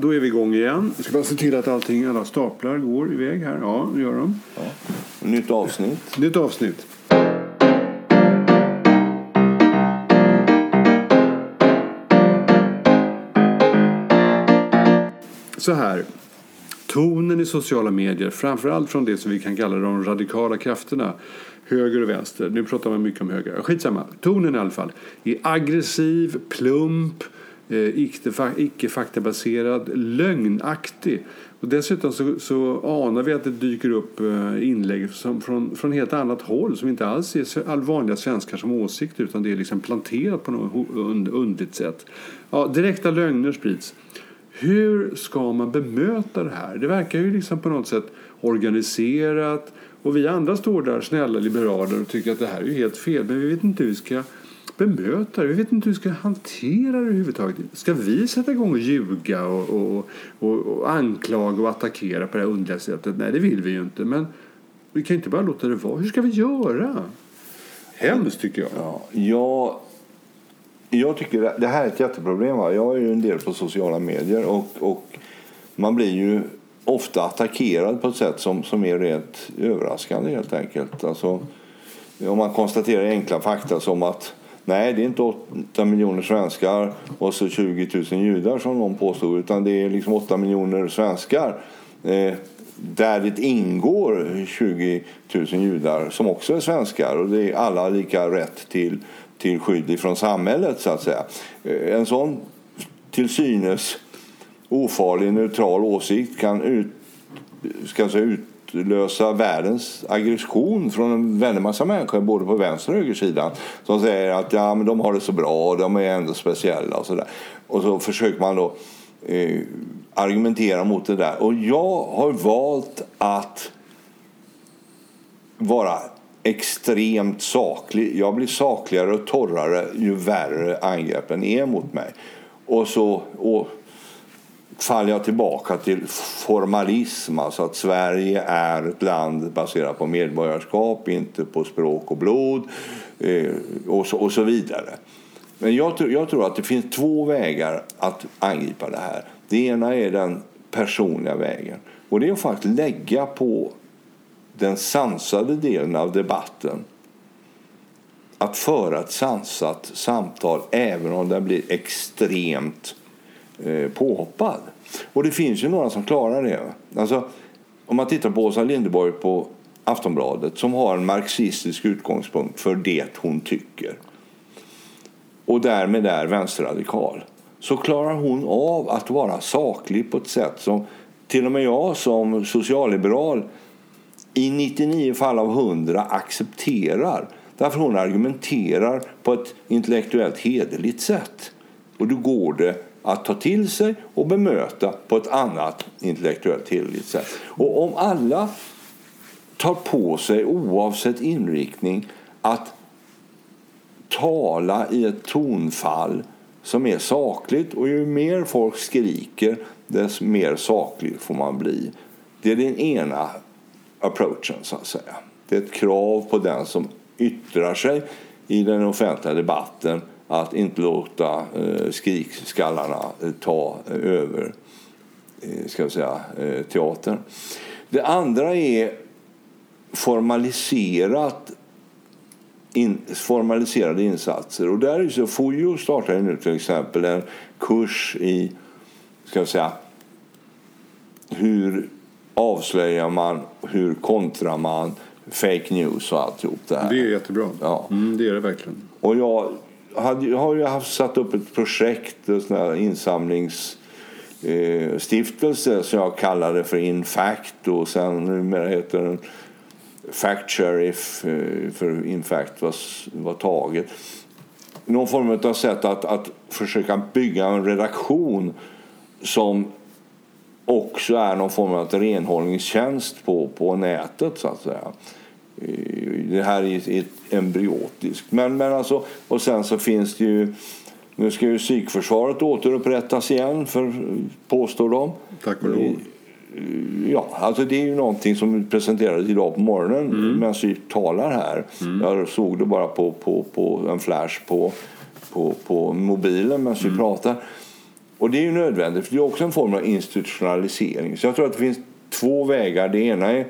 då är vi igång igen. Vi ska bara se till att allting, alla staplar går iväg här. Ja, det gör de. Ja. Nytt avsnitt. Nytt avsnitt. Så här. Tonen i sociala medier, framförallt från det som vi kan kalla de radikala krafterna, höger och vänster. Nu pratar man mycket om höger. Skitsamma. Tonen i alla fall är aggressiv, plump, Eh, icke-faktabaserad, lögnaktig. Och dessutom så, så anar vi att det dyker upp eh, inlägg som från, från helt annat håll som inte alls är all vanliga svenskar som åsikt utan det är liksom planterat på något underligt sätt. Ja, direkta lögner sprids. Hur ska man bemöta det här? Det verkar ju liksom på något sätt organiserat och vi andra står där snälla liberaler och tycker att det här är helt fel men vi vet inte hur vi ska bemöta det. Vi vet inte hur vi ska hantera det överhuvudtaget. Ska vi sätta igång och ljuga och, och, och, och anklaga och attackera på det här underliga sättet? Nej, det vill vi ju inte. Men vi kan inte bara låta det vara. Hur ska vi göra? Hemskt tycker jag. Ja, jag, jag tycker det här är ett jätteproblem. Va? Jag är ju en del på sociala medier och, och man blir ju ofta attackerad på ett sätt som, som är rent överraskande helt enkelt. Alltså, om man konstaterar enkla fakta som att Nej, det är inte 8 miljoner svenskar och så 20 000 judar som någon påstod utan det är liksom 8 miljoner svenskar eh, där det ingår 20 000 judar som också är svenskar och det är alla lika rätt till, till skydd från samhället så att säga. Eh, en sån till synes ofarlig neutral åsikt kan ut, ska säga, ut utlösa världens aggression från en väldig massa människor både på vänster och högersidan som säger att ja, men de har det så bra och de är ändå speciella och sådär. Och så försöker man då eh, argumentera mot det där. Och jag har valt att vara extremt saklig. Jag blir sakligare och torrare ju värre angreppen är mot mig. Och så och faller jag tillbaka till formalism, alltså att Sverige är ett land baserat på medborgarskap, inte på språk och blod eh, och, så, och så vidare. Men jag, jag tror att det finns två vägar att angripa det här. Det ena är den personliga vägen. Och det är att faktiskt lägga på den sansade delen av debatten att föra ett sansat samtal även om den blir extremt eh, påhoppad. Och det finns ju några som klarar det. Alltså, om man tittar på Åsa Linderborg på Aftonbladet som har en marxistisk utgångspunkt för det hon tycker och därmed är vänsterradikal så klarar hon av att vara saklig på ett sätt som till och med jag som socialliberal i 99 fall av 100 accepterar. Därför hon argumenterar på ett intellektuellt hederligt sätt. Och då går det att ta till sig och bemöta på ett annat intellektuellt hederligt sätt. Och om alla tar på sig, oavsett inriktning, att tala i ett tonfall som är sakligt och ju mer folk skriker desto mer saklig får man bli. Det är den ena approachen så att säga. Det är ett krav på den som yttrar sig i den offentliga debatten att inte låta eh, skrikskallarna eh, ta över eh, ska jag säga, teatern. Det andra är formaliserat in, formaliserade insatser. Och där är så FOJO startar nu till exempel en kurs i ska jag säga, hur avslöjar man, hur kontrar man fake news och alltihop det här. Det är jättebra. Ja. Mm, det är det verkligen. Och jag hade, har ju haft, satt upp ett projekt, en sån här insamlingsstiftelse eh, som jag kallade för Infact och sen numera heter den Fact Sheriff eh, för Infact var, var taget. Någon form av sätt att, att försöka bygga en redaktion som också är någon form av renhållningstjänst på, på nätet så att säga. Det här är embryotiskt. Men, men alltså, och sen så finns det ju nu ska ju psykförsvaret återupprättas igen, för, påstår de. Tack och lov. Ja, alltså det är ju någonting som presenterades idag på morgonen mm. medan vi talar här. Mm. Jag såg det bara på, på, på en flash på, på, på mobilen medan mm. vi pratar. Och det är ju nödvändigt, för det är också en form av institutionalisering. Så jag tror att det finns två vägar. Det ena är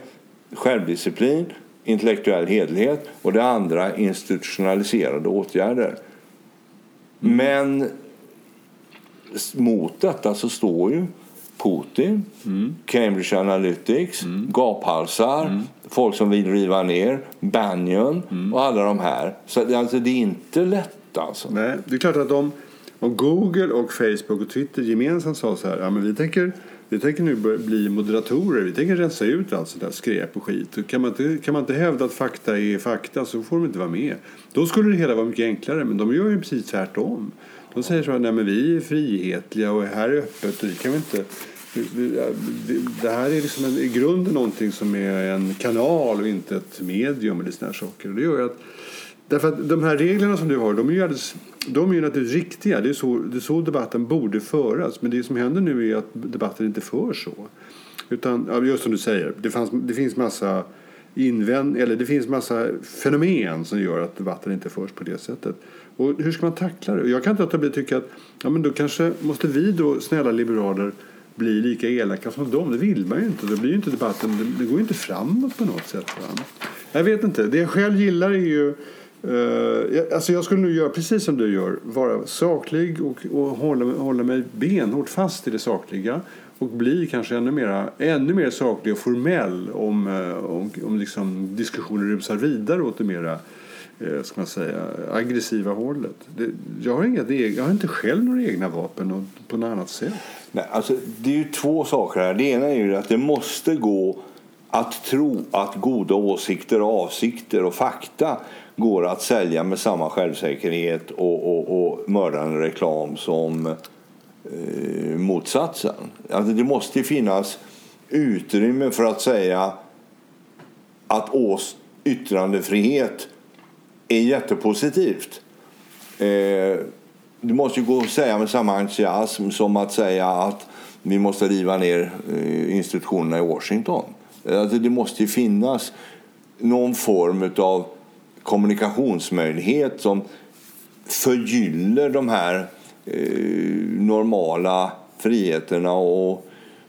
självdisciplin, intellektuell hederlighet och det andra institutionaliserade åtgärder. Mm. Men mot detta så står ju Putin, mm. Cambridge Analytics, mm. gaphalsar, mm. folk som vill riva ner, Banyan mm. och alla de här. Så alltså, det är inte lätt alltså. Nej, det är klart att om, om Google och Facebook och Twitter gemensamt sa så här, ja men vi tänker vi tänker nu bli moderatorer. Vi tänker rensa ut allt sånt där skräp och skit. Kan man, inte, kan man inte hävda att fakta är fakta så får de inte vara med. Då skulle det hela vara mycket enklare. Men de gör ju precis tvärtom. De säger så här, nej men vi är frihetliga och här är öppet och vi kan vi inte... Det här är liksom en, i grunden någonting som är en kanal och inte ett medium eller såna här saker. Och det gör att, därför att de här reglerna som du har, de är ju, alldeles, de är ju naturligtvis riktiga. Det är, så, det är så debatten borde föras. Men det som händer nu är att debatten inte förs så. Utan, just som du säger, det, fanns, det finns massa invänd, eller det finns massa fenomen som gör att debatten inte förs på det sättet. Och hur ska man tackla det? Jag kan inte låta bli att tycka att ja, men då kanske måste vi då, snälla liberaler, bli lika elaka som dem. Det vill man ju inte. Det blir inte debatten, det, går ju inte framåt på något sätt. Va? Jag vet inte. Det jag själv gillar är ju Uh, alltså jag skulle nu göra precis som du gör. Vara saklig och, och hålla, hålla mig benhårt fast i det sakliga. Och bli kanske ännu mer, ännu mer saklig och formell om, eh, om, om liksom diskussioner rusar vidare åt det mera eh, ska man säga, aggressiva hållet. Det, jag, har inga, jag har inte själv några egna vapen på något annat sätt. Nej, alltså, det är ju två saker här. Det ena är ju att det måste gå att tro att goda åsikter, avsikter och fakta går att sälja med samma självsäkerhet och, och, och mördande reklam som eh, motsatsen. Alltså, det måste finnas utrymme för att säga att ås yttrandefrihet är jättepositivt. Eh, det måste ju gå att säga med samma entusiasm som att säga att vi måste riva ner eh, institutionerna i Washington. Eh, alltså det måste ju finnas någon form av kommunikationsmöjlighet som förgyller de här eh, normala friheterna och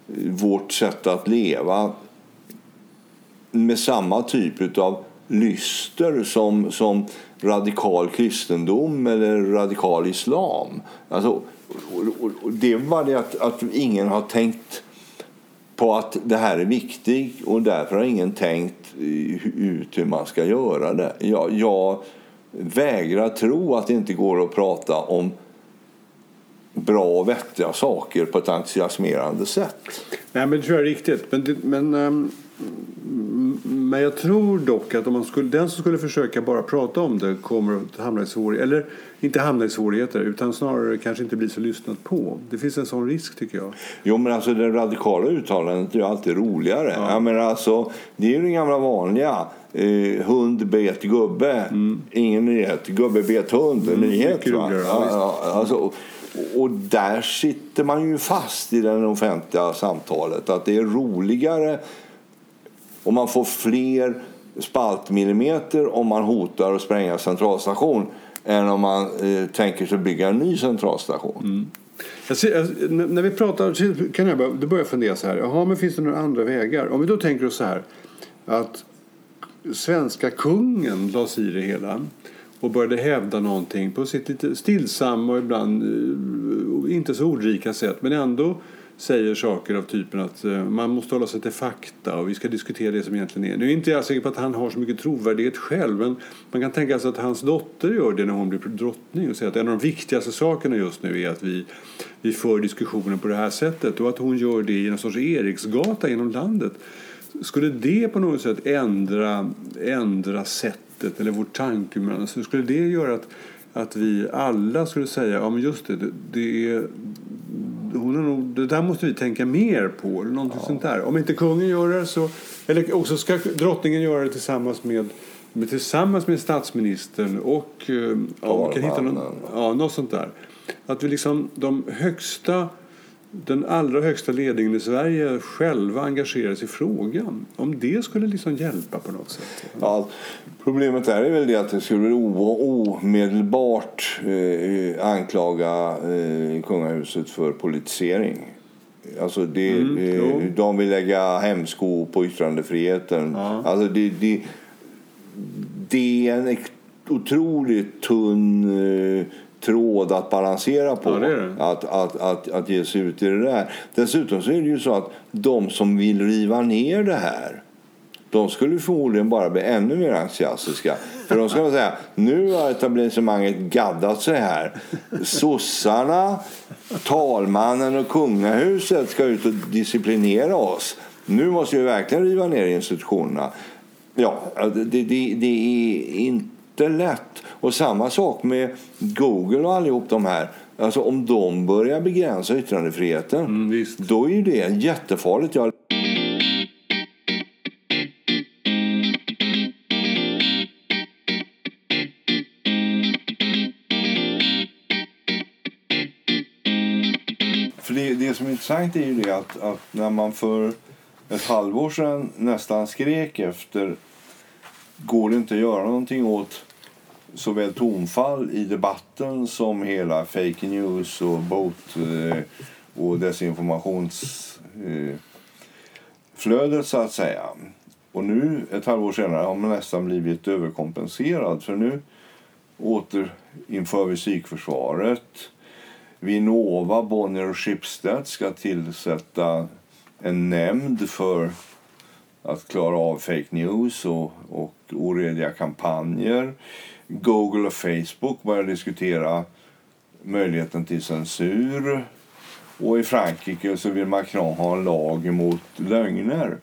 eh, vårt sätt att leva med samma typ av lyster som, som radikal kristendom eller radikal islam. Alltså, och, och det är bara det att, att ingen har tänkt på att det här är viktigt och därför har ingen tänkt eh, ut hur man ska göra det. Jag, jag vägrar tro att det inte går att prata om bra och vettiga saker på ett entusiasmerande sätt. Nej, men det tror jag är riktigt. Men, men ehm, men jag tror dock att om man skulle, den som skulle försöka bara prata om det kommer att hamna i svårigheter. Eller inte hamna i svårigheter, utan snarare kanske inte bli så lyssnat på. Det finns en sån risk tycker jag. Jo, men alltså det radikala uttalandet är alltid roligare. Ja. Jag menar, alltså, det är ju den gamla vanliga. Eh, hund bet gubbe, mm. ingen nyhet. Gubbe bet hund, mm, nyhet. Va? Ja, alltså, och, och där sitter man ju fast i det offentliga samtalet. Att det är roligare och man får fler spaltmillimeter om man hotar att spränga centralstation än om man eh, tänker sig bygga en ny centralstation. Mm. Jag Ser, jag, när vi pratar kan jag börja, då börjar jag fundera så här. Jaha, men finns det några andra vägar? Om vi då tänker oss så här att svenska kungen lades i det hela och började hävda någonting på sitt lite stillsamma och ibland eh, inte så ordrika sätt men ändå säger saker av typen att eh, man måste hålla sig till fakta och vi ska diskutera det som egentligen är. Nu är inte jag säker på att han har så mycket trovärdighet själv men man kan tänka sig att hans dotter gör det när hon blir drottning och säger att en av de viktigaste sakerna just nu är att vi, vi för diskussionen på det här sättet och att hon gör det i en sorts Eriksgata genom landet. Skulle det på något sätt ändra, ändra sättet eller vårt tankemönster? Skulle det göra att att vi alla skulle säga ja men just det, det, det är, hon är nog, det där måste vi tänka mer på. Eller någonting ja. sånt där. Om inte kungen gör det så, eller också ska drottningen göra det tillsammans med, med tillsammans med statsministern och ja, vi kan hitta någon, ja, något sånt där. Att vi liksom, de högsta den allra högsta ledningen i Sverige själva engagerar sig i frågan. Om det skulle liksom hjälpa på något sätt. Ja, problemet där är väl det att det skulle omedelbart eh, anklaga eh, kungahuset för politisering. Alltså det, Mm, eh, de vill lägga hämsko på yttrandefriheten. Ja. Alltså det, det, det är en otroligt tunn eh, tråd att balansera på. Ja, det det. Att, att, att, att ge sig ut i det där. Dessutom så är det ju så att de som vill riva ner det här de skulle förmodligen bara bli ännu mer entusiastiska. För de ska säga, nu har etablissemanget gaddat sig här. Sossarna, talmannen och kungahuset ska ut och disciplinera oss. Nu måste vi verkligen riva ner institutionerna. Ja, det, det, det är inte lätt. Och samma sak med Google och allihop de här. Alltså om de börjar begränsa yttrandefriheten, Mm, då är ju det jättefarligt. Jag För det, det som är intressant är ju det att, att när man för ett halvår sedan nästan skrek efter går det inte att göra någonting åt såväl tonfall i debatten som hela fake news och bot eh, och desinformationsflödet eh, så att säga. Och nu, ett halvår senare, har man nästan blivit överkompenserad för nu återinför vi psykförsvaret. Vinnova, Bonnier och Schibsted ska tillsätta en nämnd för att klara av fake news och, och orediga kampanjer. Google och Facebook börjar diskutera möjligheten till censur. Och i Frankrike så vill Macron ha en lag mot lögner.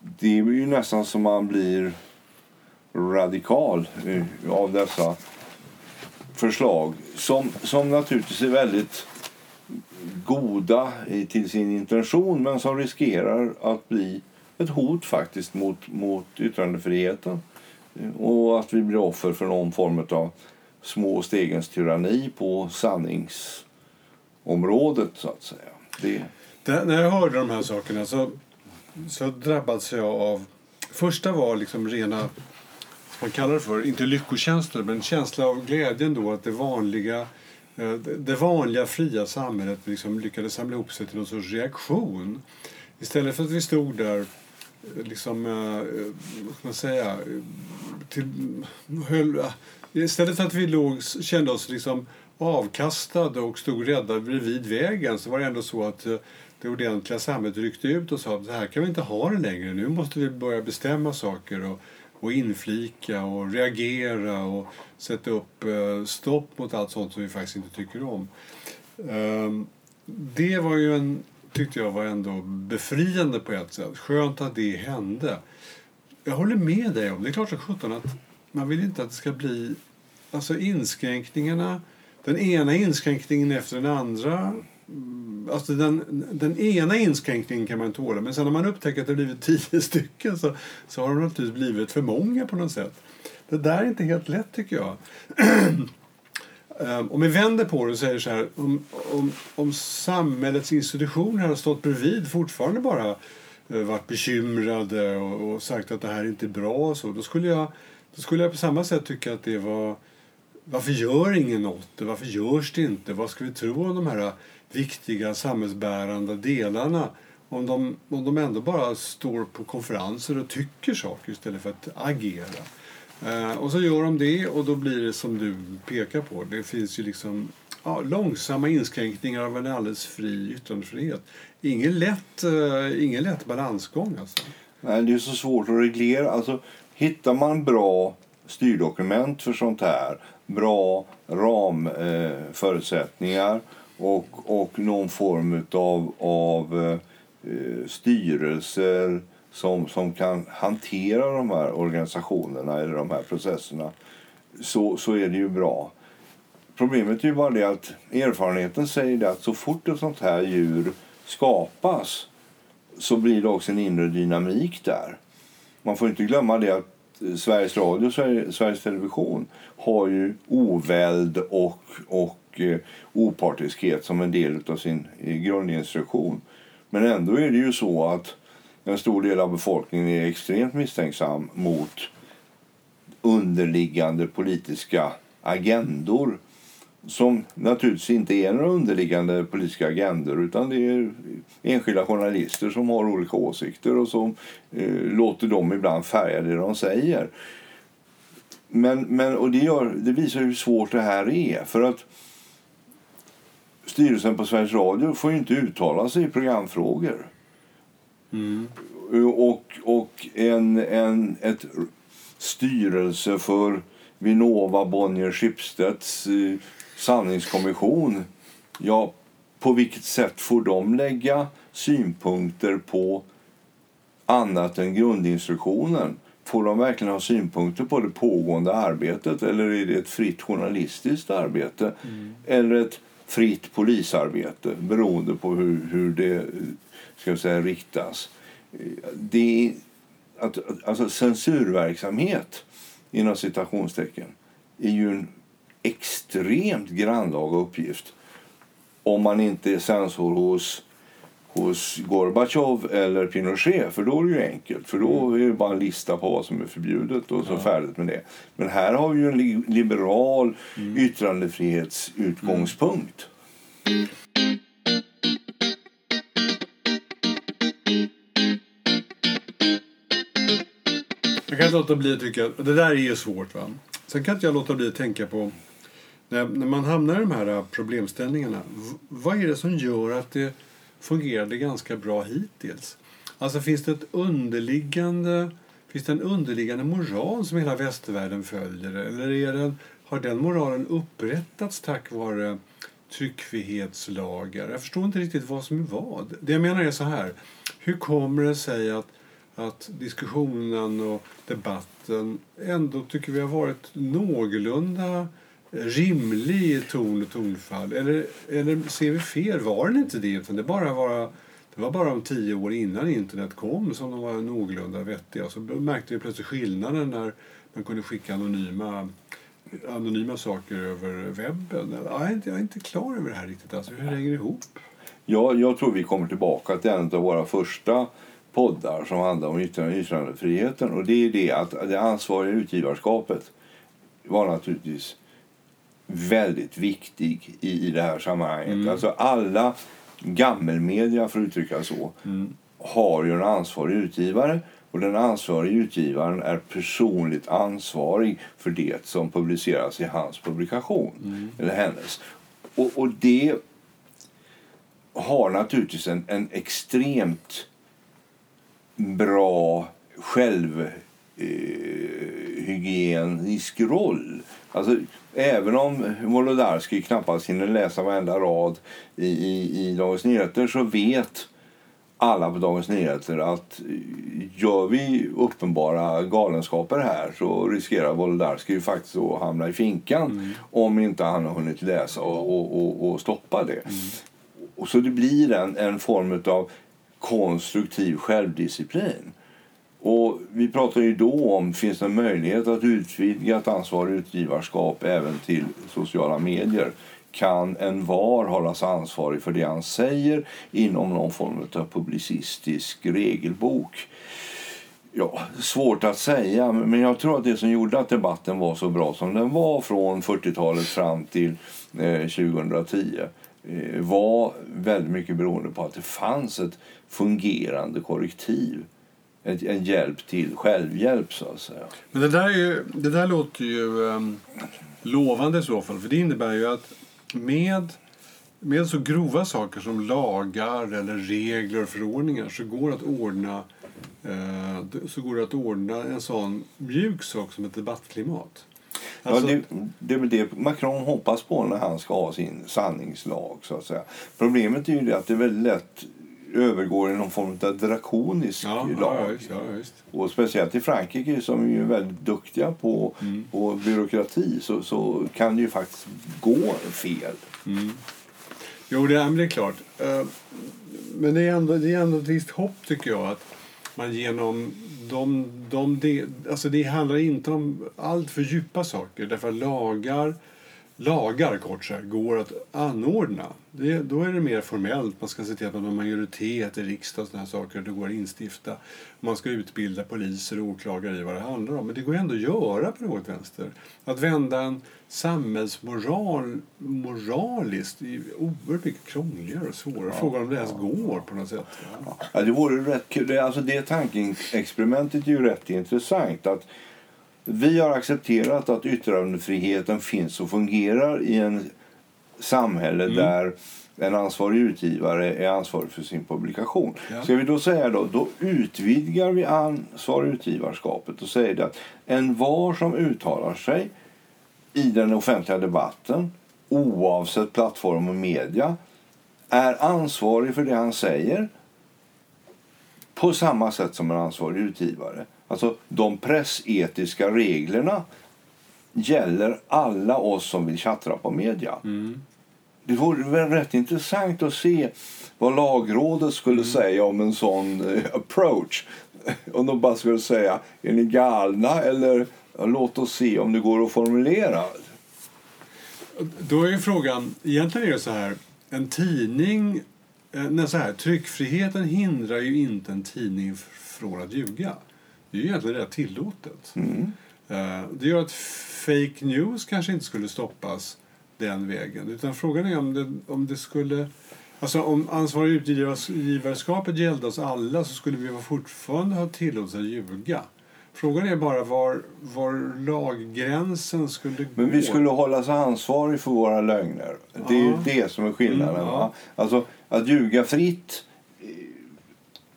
Det är ju nästan som man blir radikal av dessa förslag som, som naturligtvis är väldigt goda till sin intention men som riskerar att bli ett hot faktiskt mot, mot yttrandefriheten och att vi blir offer för någon form av små stegens tyranni på sanningsområdet så att säga. Det, Det, när jag hörde de här sakerna så, så drabbades jag av... Första var liksom rena, vad man kallar det för, inte lyckokänslor, men känsla av glädjen då att det vanliga, eh, det vanliga fria samhället liksom lyckades samla ihop sig till någon sorts reaktion. Istället för att vi stod där liksom, eh, vad ska man säga, till, höll, eh, istället för att vi låg, kände oss liksom avkastade och stod rädda bredvid vägen så var det ändå så att eh, det ordentliga samhället ryckte ut och sa att det här kan vi inte ha det längre. Nu måste vi börja bestämma saker och, och inflika och reagera och sätta upp stopp mot allt sånt som vi faktiskt inte tycker om. Ehm, det var ju en, tyckte jag var ändå befriande på ett sätt. Skönt att det hände. Jag håller med dig om, det är klart som sjutton att man vill inte att det ska bli alltså inskränkningarna, den ena inskränkningen efter den andra. Mm, alltså den, den ena inskränkningen kan man tåla, men sen när man upptäcker att det blivit tio stycken så, så har de naturligtvis blivit för många på något sätt. Det där är inte helt lätt tycker jag. Um, om vi vänder på det och säger så här, om, om, om samhällets institutioner hade stått bredvid fortfarande bara uh, varit bekymrade och, och sagt att det här inte är bra och så, då skulle jag, då skulle jag på samma sätt tycka att det var varför gör ingen något? Varför görs det inte? Vad ska vi tro om de här viktiga samhällsbärande delarna? Om de, om de ändå bara står på konferenser och tycker saker istället för att agera. Eh, och så gör de det och då blir det som du pekar på. Det finns ju liksom ja, långsamma inskränkningar av en alldeles fri yttrandefrihet. Ingen lätt, eh, ingen lätt balansgång alltså. Nej, det är så svårt att reglera. Alltså, hittar man bra styrdokument för sånt här, bra ramförutsättningar eh, och, och någon form av, av eh, styrelser som, som kan hantera de här organisationerna eller de här processerna så, så är det ju bra. Problemet är ju bara det att erfarenheten säger det att så fort ett sånt här djur skapas så blir det också en inre dynamik där. Man får inte glömma det att Sveriges Radio och Sveriges Television har ju oväld och, och eh, opartiskhet som en del av sin eh, grundinstruktion. Men ändå är det ju så att en stor del av befolkningen är extremt misstänksam mot underliggande politiska agendor som naturligtvis inte är några underliggande politiska agendor utan det är enskilda journalister som har olika åsikter och som eh, låter dem ibland färga det de säger. Men, men, och det, gör, det visar hur svårt det här är. För att Styrelsen på Sveriges Radio får inte uttala sig i programfrågor. Mm. Och, och en, en ett styrelse för Vinnova Bonnier Schibsteds eh, sanningskommission. Ja, på vilket sätt får de lägga synpunkter på annat än grundinstruktionen? Får de verkligen ha synpunkter på det pågående arbetet eller är det ett fritt journalistiskt arbete? Mm. Eller ett fritt polisarbete beroende på hur, hur det ska säga, riktas. Det är, att, alltså censurverksamhet inom citationstecken är ju en extremt grannlaga uppgift om man inte är censor hos, hos Gorbatjov eller Pinochet. För då är det ju enkelt. För då mm. är det bara en lista på vad som är förbjudet och så ja. färdigt med det. Men här har vi ju en liberal mm. yttrandefrihetsutgångspunkt. Mm. Jag kan inte låta bli att tycka det där är ju svårt. Va? Sen kan inte jag låta bli att tänka på när, när man hamnar i de här äh, problemställningarna. Vad är det som gör att det fungerade ganska bra hittills? Alltså finns det ett underliggande Finns det en underliggande moral som hela västvärlden följer? Eller är den, har den moralen upprättats tack vare tryckfrihetslagar? Jag förstår inte riktigt vad som är vad. Det jag menar är så här. Hur kommer det sig att, att diskussionen och debatten ändå tycker vi har varit någorlunda rimlig i ton och tonfall? Eller, eller ser vi fel? Var den inte det? Utan det, bara var, det var bara om tio år innan internet kom som de var någorlunda vettiga. Så märkte vi plötsligt skillnaden när man kunde skicka anonyma anonyma saker över webben. Jag är inte, jag är inte klar över det här riktigt. Alltså, hur det ihop? Ja, jag tror vi kommer tillbaka till en av våra första poddar som handlar om yttrandefriheten. Och det är det att det ansvariga utgivarskapet var naturligtvis väldigt viktig i, i det här sammanhanget. Mm. Alltså alla gammelmedia, för att uttrycka så, mm. har ju en ansvarig utgivare och den ansvariga utgivaren är personligt ansvarig för det som publiceras i hans publikation. Mm. eller hennes. Och, och det har naturligtvis en, en extremt bra självhygienisk eh, roll. Alltså, även om Wolodarski knappast hinner läsa varenda rad i, i, i Dagens Nyheter så vet alla på Dagens Nyheter att gör vi uppenbara galenskaper här så riskerar Wolodarski faktiskt att hamna i finkan mm. om inte han har hunnit läsa och, och, och, och stoppa det. Mm. Och så det blir en, en form av konstruktiv självdisciplin. Och vi pratade ju då om finns det en möjlighet att utvidga ett ansvarigt utgivarskap även till sociala medier kan en var hållas ansvarig för det han säger inom någon form av publicistisk regelbok? Ja, svårt att säga, men jag tror att det som gjorde att debatten var så bra som den var från 40-talet fram till eh, 2010 Eh, var väldigt mycket beroende på att det fanns ett fungerande korrektiv. En, en hjälp till självhjälp, så att säga. Men det där, är ju, det där låter ju um, lovande i så fall, för det innebär ju att med, med så grova saker som lagar eller regler och förordningar så går det att ordna eh, så går det att ordna en sån mjuk sak som ett debattklimat. Alltså... Ja, det, det är det Macron hoppas på när han ska ha sin sanningslag. Så att säga. Problemet är ju det att det är väldigt lätt övergår i någon form av drakonisk ja, lag. Ja, just, ja, just. Och speciellt i Frankrike som är väldigt duktiga på, mm. på byråkrati så, så kan det ju faktiskt gå fel. Mm. Jo, det är klart. Uh, men det är, ändå, det är ändå ett visst hopp tycker jag att man genom de, de, de, alltså det handlar inte om allt för djupa saker. Därför att lagar, lagar kort sagt, går att anordna. Det, då är det mer formellt. Man ska se till att man har majoritet i riksdagen och sådana saker. Det går att instifta. Man ska utbilda poliser och åklagare i vad det handlar om. Men det går ändå att göra på något vänster. Att vända en samhällsmoral moraliskt är oerhört mycket krångligare och svårare. Ja, Frågan om det ens går på något sätt. Ja, det vore rätt kul. Alltså det tankeexperimentet är ju rätt intressant. Att vi har accepterat att yttrandefriheten finns och fungerar i en samhälle mm. där en ansvarig utgivare är ansvarig för sin publikation. Ja. Ska vi då säga då, då utvidgar vi ansvarig utgivarskapet och säger att en var som uttalar sig i den offentliga debatten oavsett plattform och media är ansvarig för det han säger på samma sätt som en ansvarig utgivare. Alltså de pressetiska reglerna gäller alla oss som vill chattra på media. Mm. Det vore väl rätt intressant att se vad lagrådet skulle mm. säga om en sån uh, approach. Om de bara skulle säga, är ni galna? Eller låt oss se om det går att formulera. Då är frågan, egentligen är det så här, en tidning, eh, nej, så här, tryckfriheten hindrar ju inte en tidning från att ljuga. Det är ju egentligen rätt tillåtet. Mm. Eh, det gör att fake news kanske inte skulle stoppas den vägen. Utan frågan är om det, om det skulle... Alltså om ansvariga utgivarskapet gällde oss alla så skulle vi fortfarande ha tillåtelse att ljuga. Frågan är bara var, var laggränsen skulle gå. Men vi skulle hållas ansvariga för våra lögner. Det är ju det som är skillnaden. Mm, ja. Alltså, att ljuga fritt,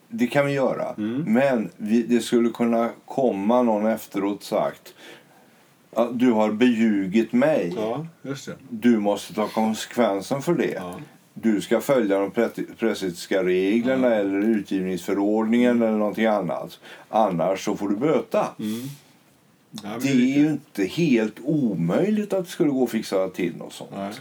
det kan vi göra. Mm. Men vi, det skulle kunna komma någon efteråt sagt att du har beljugit mig. Ja, du måste ta konsekvensen för det. Ja du ska följa de pressetiska reglerna mm. eller utgivningsförordningen mm. eller någonting annat. Annars så får du böta. Mm. Ja, det är ju inte helt omöjligt att det skulle gå att fixa till något sånt. Nej.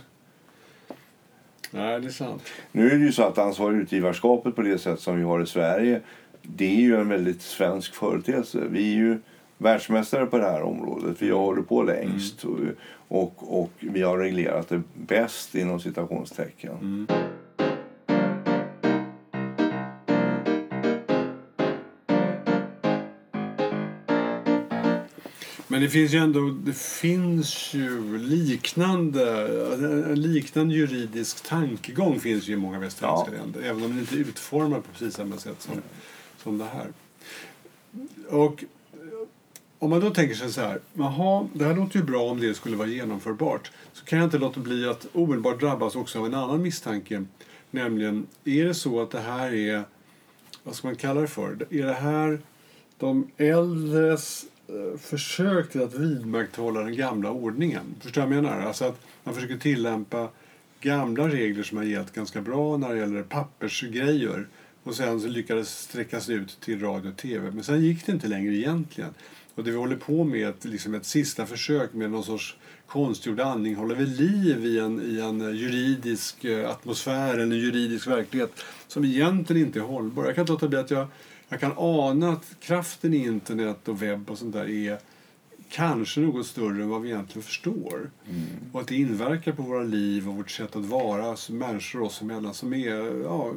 Nej, det är sant. Nu är det ju så att ansvarig utgivarskapet på det sätt som vi har i Sverige det är ju en väldigt svensk företeelse. Vi är ju världsmästare på det här området. Vi har hållit på längst. Mm. Och, och vi har reglerat det bäst inom citationstecken. Mm. Men det finns ju ändå det finns ju liknande, liknande juridisk tankegång finns ju i många västerländska ja. länder. Även om den inte är utformad på precis samma sätt som, som det här. Och om man då tänker sig så här, jaha, det här låter ju bra om det skulle vara genomförbart. Så kan jag inte låta bli att omedelbart drabbas också av en annan misstanke. Nämligen, är det så att det här är, vad ska man kalla det för? Är det här de äldres Eh, försök till att vidmakthålla den gamla ordningen? Förstår jag menar? Alltså att man försöker tillämpa gamla regler som har gällt ganska bra när det gäller pappersgrejer och sen så lyckades sträckas ut till radio och tv. Men sen gick det inte längre egentligen. Och det vi håller på med är liksom ett sista försök med någon sorts konstgjord andning håller vi liv i en, i en juridisk eh, atmosfär, en juridisk verklighet som egentligen inte är hållbar. Jag kan inte låta bli att jag, jag kan ana att kraften i internet och webb och sånt där är kanske något större än vad vi egentligen förstår. Mm. Och att det inverkar på våra liv och vårt sätt att vara som människor oss emellan som är, ja,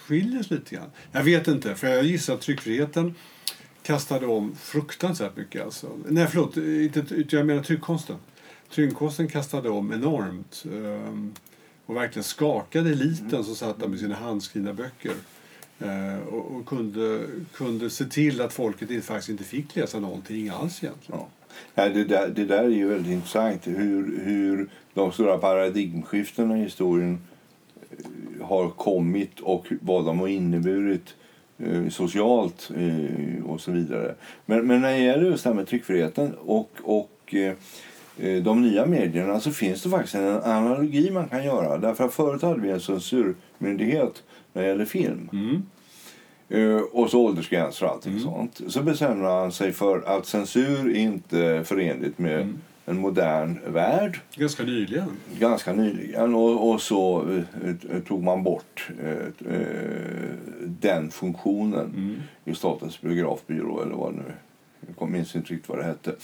skiljer sig lite grann. Jag vet inte, för jag gissar att tryckfriheten kastade om fruktansvärt mycket. Alltså. Nej, förlåt, inte, jag menar tryckkonsten. Tryckkonsten kastade om enormt um, och verkligen skakade eliten som satt där med sina handskrivna böcker. Uh, och, och, kunde, kunde se till att folket faktiskt inte fick läsa någonting alls egentligen. Ja. Nej, det, där, det där är ju väldigt intressant. Hur, hur de stora paradigmskiftena i historien eh, har kommit och vad de har inneburit Eh, socialt eh, och så vidare. Men, men när det gäller just det här med tryckfriheten och, och eh, de nya medierna så finns det faktiskt en analogi man kan göra. Därför att förut hade vi en censurmyndighet när det gäller film. Mm. och så åldersgränser och allting mm. sånt. Så bestämde han sig för att censur är inte förenligt med mm. en modern värld. Ganska nyligen. Ganska nyligen. Och, och så eh, tog man bort eh, eh, den funktionen Mm. i Statens biografbyrå eller vad det nu Jag minns inte riktigt vad det hette.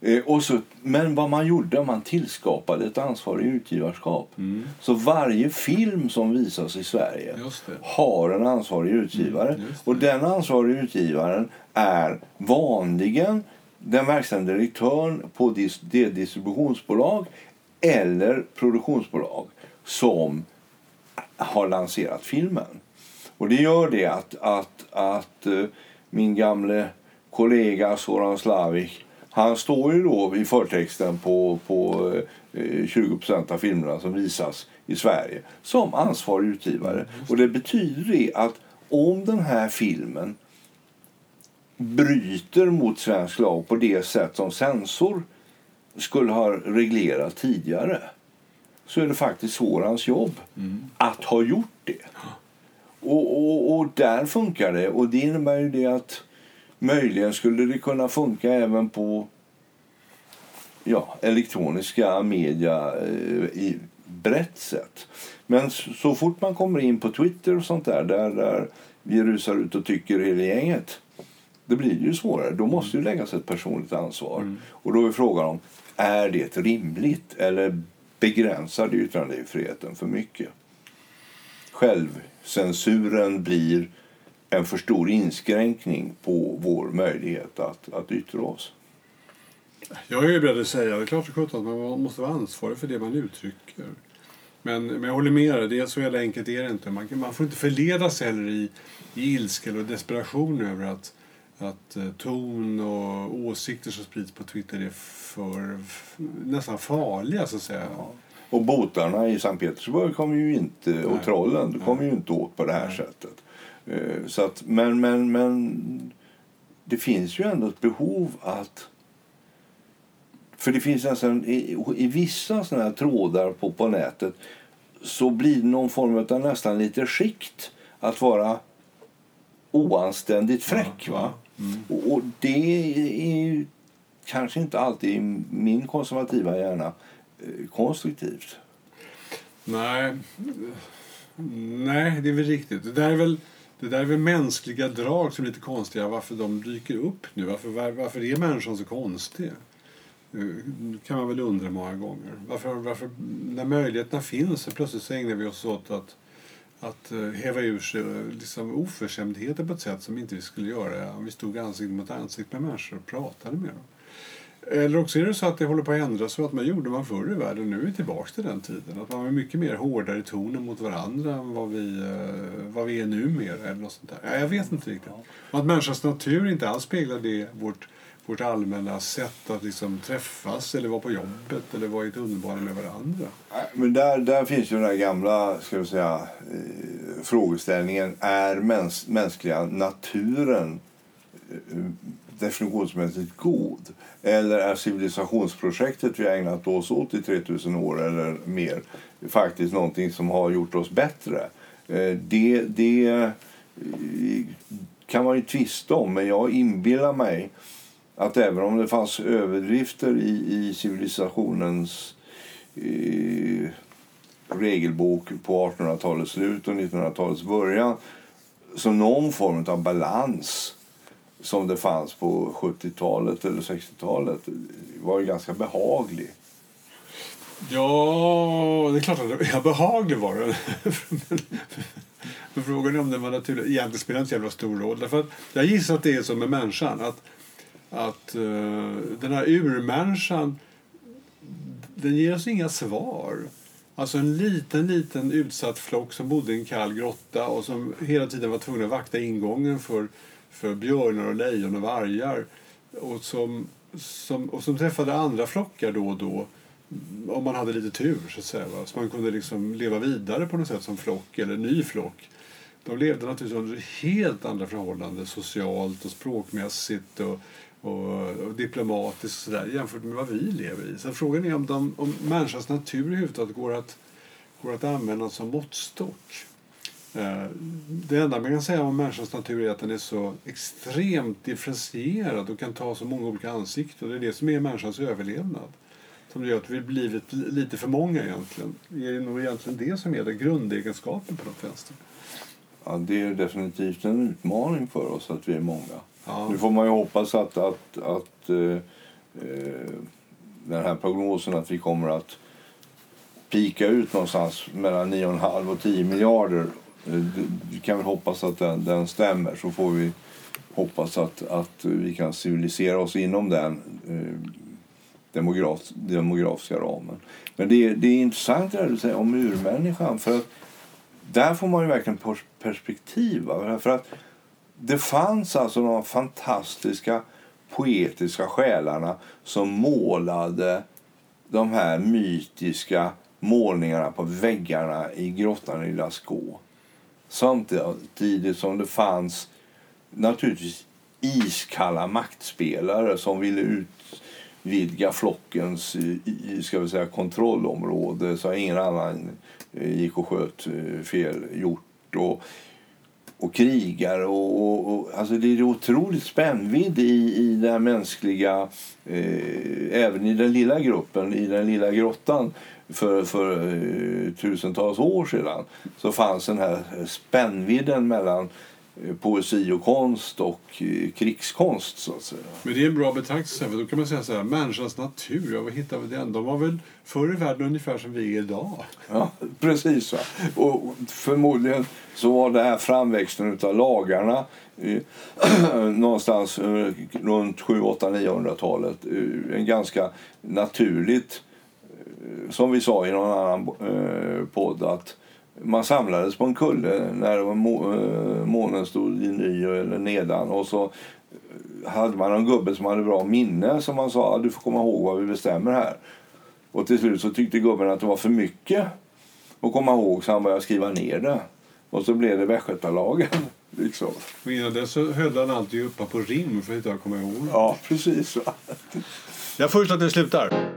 Eh, och så, men vad man gjorde, man tillskapade ett ansvarig utgivarskap. Mm. Så varje film som visas i Sverige har en ansvarig utgivare. Mm, och den ansvariga utgivaren är vanligen den verkställande direktören på det distributionsbolag eller produktionsbolag som har lanserat filmen. Och det gör det att, att, att eh, min gamle kollega Soran Slavik han står ju då i förtexten på, på eh, 20% av filmerna som visas i Sverige som ansvarig utgivare. Och det betyder det att om den här filmen bryter mot svensk lag på det sätt som censor skulle ha reglerat tidigare så är det faktiskt Sorans jobb att ha gjort det. Och, och, och där funkar det. Och det innebär ju det att möjligen skulle det kunna funka även på ja, elektroniska media eh, i brett sätt. Men så, fort man kommer in på Twitter och sånt där, där, där vi rusar ut och tycker hela gänget, då blir det ju svårare. Då måste ju läggas ett personligt ansvar. Och då är frågan om, är det rimligt eller begränsar det yttrandefriheten för mycket? Självcensuren blir en för stor inskränkning på vår möjlighet att, att yttra oss. Jag är ju beredd att säga, det är klart att man måste vara ansvarig för det man uttrycker. Men, men jag håller med dig, det är så jävla enkelt är det inte. Man, man får inte förledas heller i, i ilska eller desperation över att, att eh, ton och åsikter som sprids på Twitter är för, nästan farliga så att säga. Och botarna i Sankt Petersburg kommer ju inte, och trollen kommer ju inte åt på det här Nej. sättet. Eh, Så att, men, men, men det finns ju ändå ett behov att... För det finns nästan, i, i vissa såna här trådar på, på nätet så blir det någon form av nästan lite skikt att vara oanständigt fräck. Va? Mm. Och, och det är ju kanske inte alltid i min konservativa hjärna eh, konstruktivt. Nej, nej, det är väl riktigt. Det där är väl, det där är väl mänskliga drag som är lite konstiga. Varför de dyker upp nu. Varför, var, varför är människan så konstig? Det kan man väl undra många gånger. Varför, varför, när möjligheterna finns så plötsligt så ägnar vi oss åt att, att eh, häva ur sig eh, liksom oförskämdheter på ett sätt som inte vi skulle göra om vi stod ansikte mot ansikte med människor och pratade med dem. Eller också är det så att det håller på att ändras så att man gjorde man förr i världen. Nu är vi tillbaka till den tiden. Att man var mycket mer hårdare i tonen mot varandra än vad vi, eh, vad vi är numera. Eller något sånt där. Ja, jag vet inte riktigt. Och att människans natur inte alls speglar det, vårt, vårt allmänna sätt att liksom träffas eller vara på jobbet eller vara i tunnelbanan med varandra. Men där, där finns ju den där gamla ska vi säga, eh, frågeställningen. Är mäns, mänskliga naturen Eh, definitionsmässigt god? Eller är civilisationsprojektet vi har ägnat oss åt i 3000 år eller mer faktiskt någonting som har gjort oss bättre? Eh, det, det eh, kan man ju tvista om, men jag inbillar mig att även om det fanns överdrifter i, i civilisationens eh, regelbok på 1800-talets slut och 1900-talets början så någon form av balans som det fanns på 70-talet eller 60-talet var ju ganska behaglig. Ja, det är klart att det, ja, behaglig var den. Men frågan är om den var naturlig. Egentligen spelar inte jävla stor roll. Därför att jag gissar att det är så med människan. Att, att uh, den här urmänniskan, den ger oss inga svar. Alltså en liten, liten utsatt flock som bodde i en kall grotta och som hela tiden var tvungen att vakta ingången för, för björnar och lejon och vargar. Och som, som, och som träffade andra flockar då och då om man hade lite tur så att säga. Va? Så man kunde liksom leva vidare på något sätt som flock eller ny flock. De levde naturligtvis under helt andra förhållanden socialt och språkmässigt och, och, och diplomatiskt och sådär jämfört med vad vi lever i. Så frågan är om, de, om människans natur överhuvudtaget går att, går att använda som måttstock. Eh, det enda man kan säga om människans natur är att den är så extremt differentierad och kan ta så många olika ansikten. Det är det som är människans överlevnad. Som gör att vi blivit lite för många egentligen. Det är nog egentligen det som är det grundegenskapen på något vänster. Ja, det är definitivt en utmaning för oss att vi är många. Ja. Nu får man ju hoppas att, att, att eh, eh, den här prognosen att vi kommer att pika ut någonstans mellan 9,5 och 10 miljarder. Vi kan väl hoppas att den, den stämmer så får vi hoppas att, att vi kan civilisera oss inom den eh, demograf, demografiska ramen. Men det, det är intressant det du säger om urmänniskan. För att där får man ju verkligen perspektiv. Va? För att det fanns alltså de fantastiska poetiska själarna som målade de här mytiska målningarna på väggarna i grottan i Lascaux. Samtidigt som det fanns naturligtvis iskalla maktspelare som ville utvidga flockens ska vi säga, kontrollområde så att ingen annan eh, gick och sköt eh, fel gjort. Och, och krigar. Och, och, och, alltså det är otroligt spännvidd i, i den mänskliga, eh, även i den lilla gruppen, i den lilla grottan för, för eh, tusentals år sedan så fanns den här spännvidden mellan poesi och konst och eh, krigskonst. Så att säga. Men det är en bra betraktelse. Då kan man säga så här, människans natur, ja, vad hittar vi den? De var väl förr i världen ungefär som vi är idag? Ja, precis. Va? Och förmodligen så var det här framväxten av lagarna eh, någonstans eh, runt 7 8 900-talet eh, en ganska naturligt som vi sa i någon annan eh, podd, att man samlades på en kulle när eh, månen stod i ny eller nedan. Och så hade man en gubbe som hade bra minne som man sa du får komma ihåg vad vi bestämmer här. Och till slut så tyckte gubben att det var för mycket att komma ihåg så han började skriva ner det. Och så blev det västgötalagen. Liksom. Och innan dess så höll han alltid uppe på rim för att komma ihåg. Ja, precis. Jag föreslår att det slutar.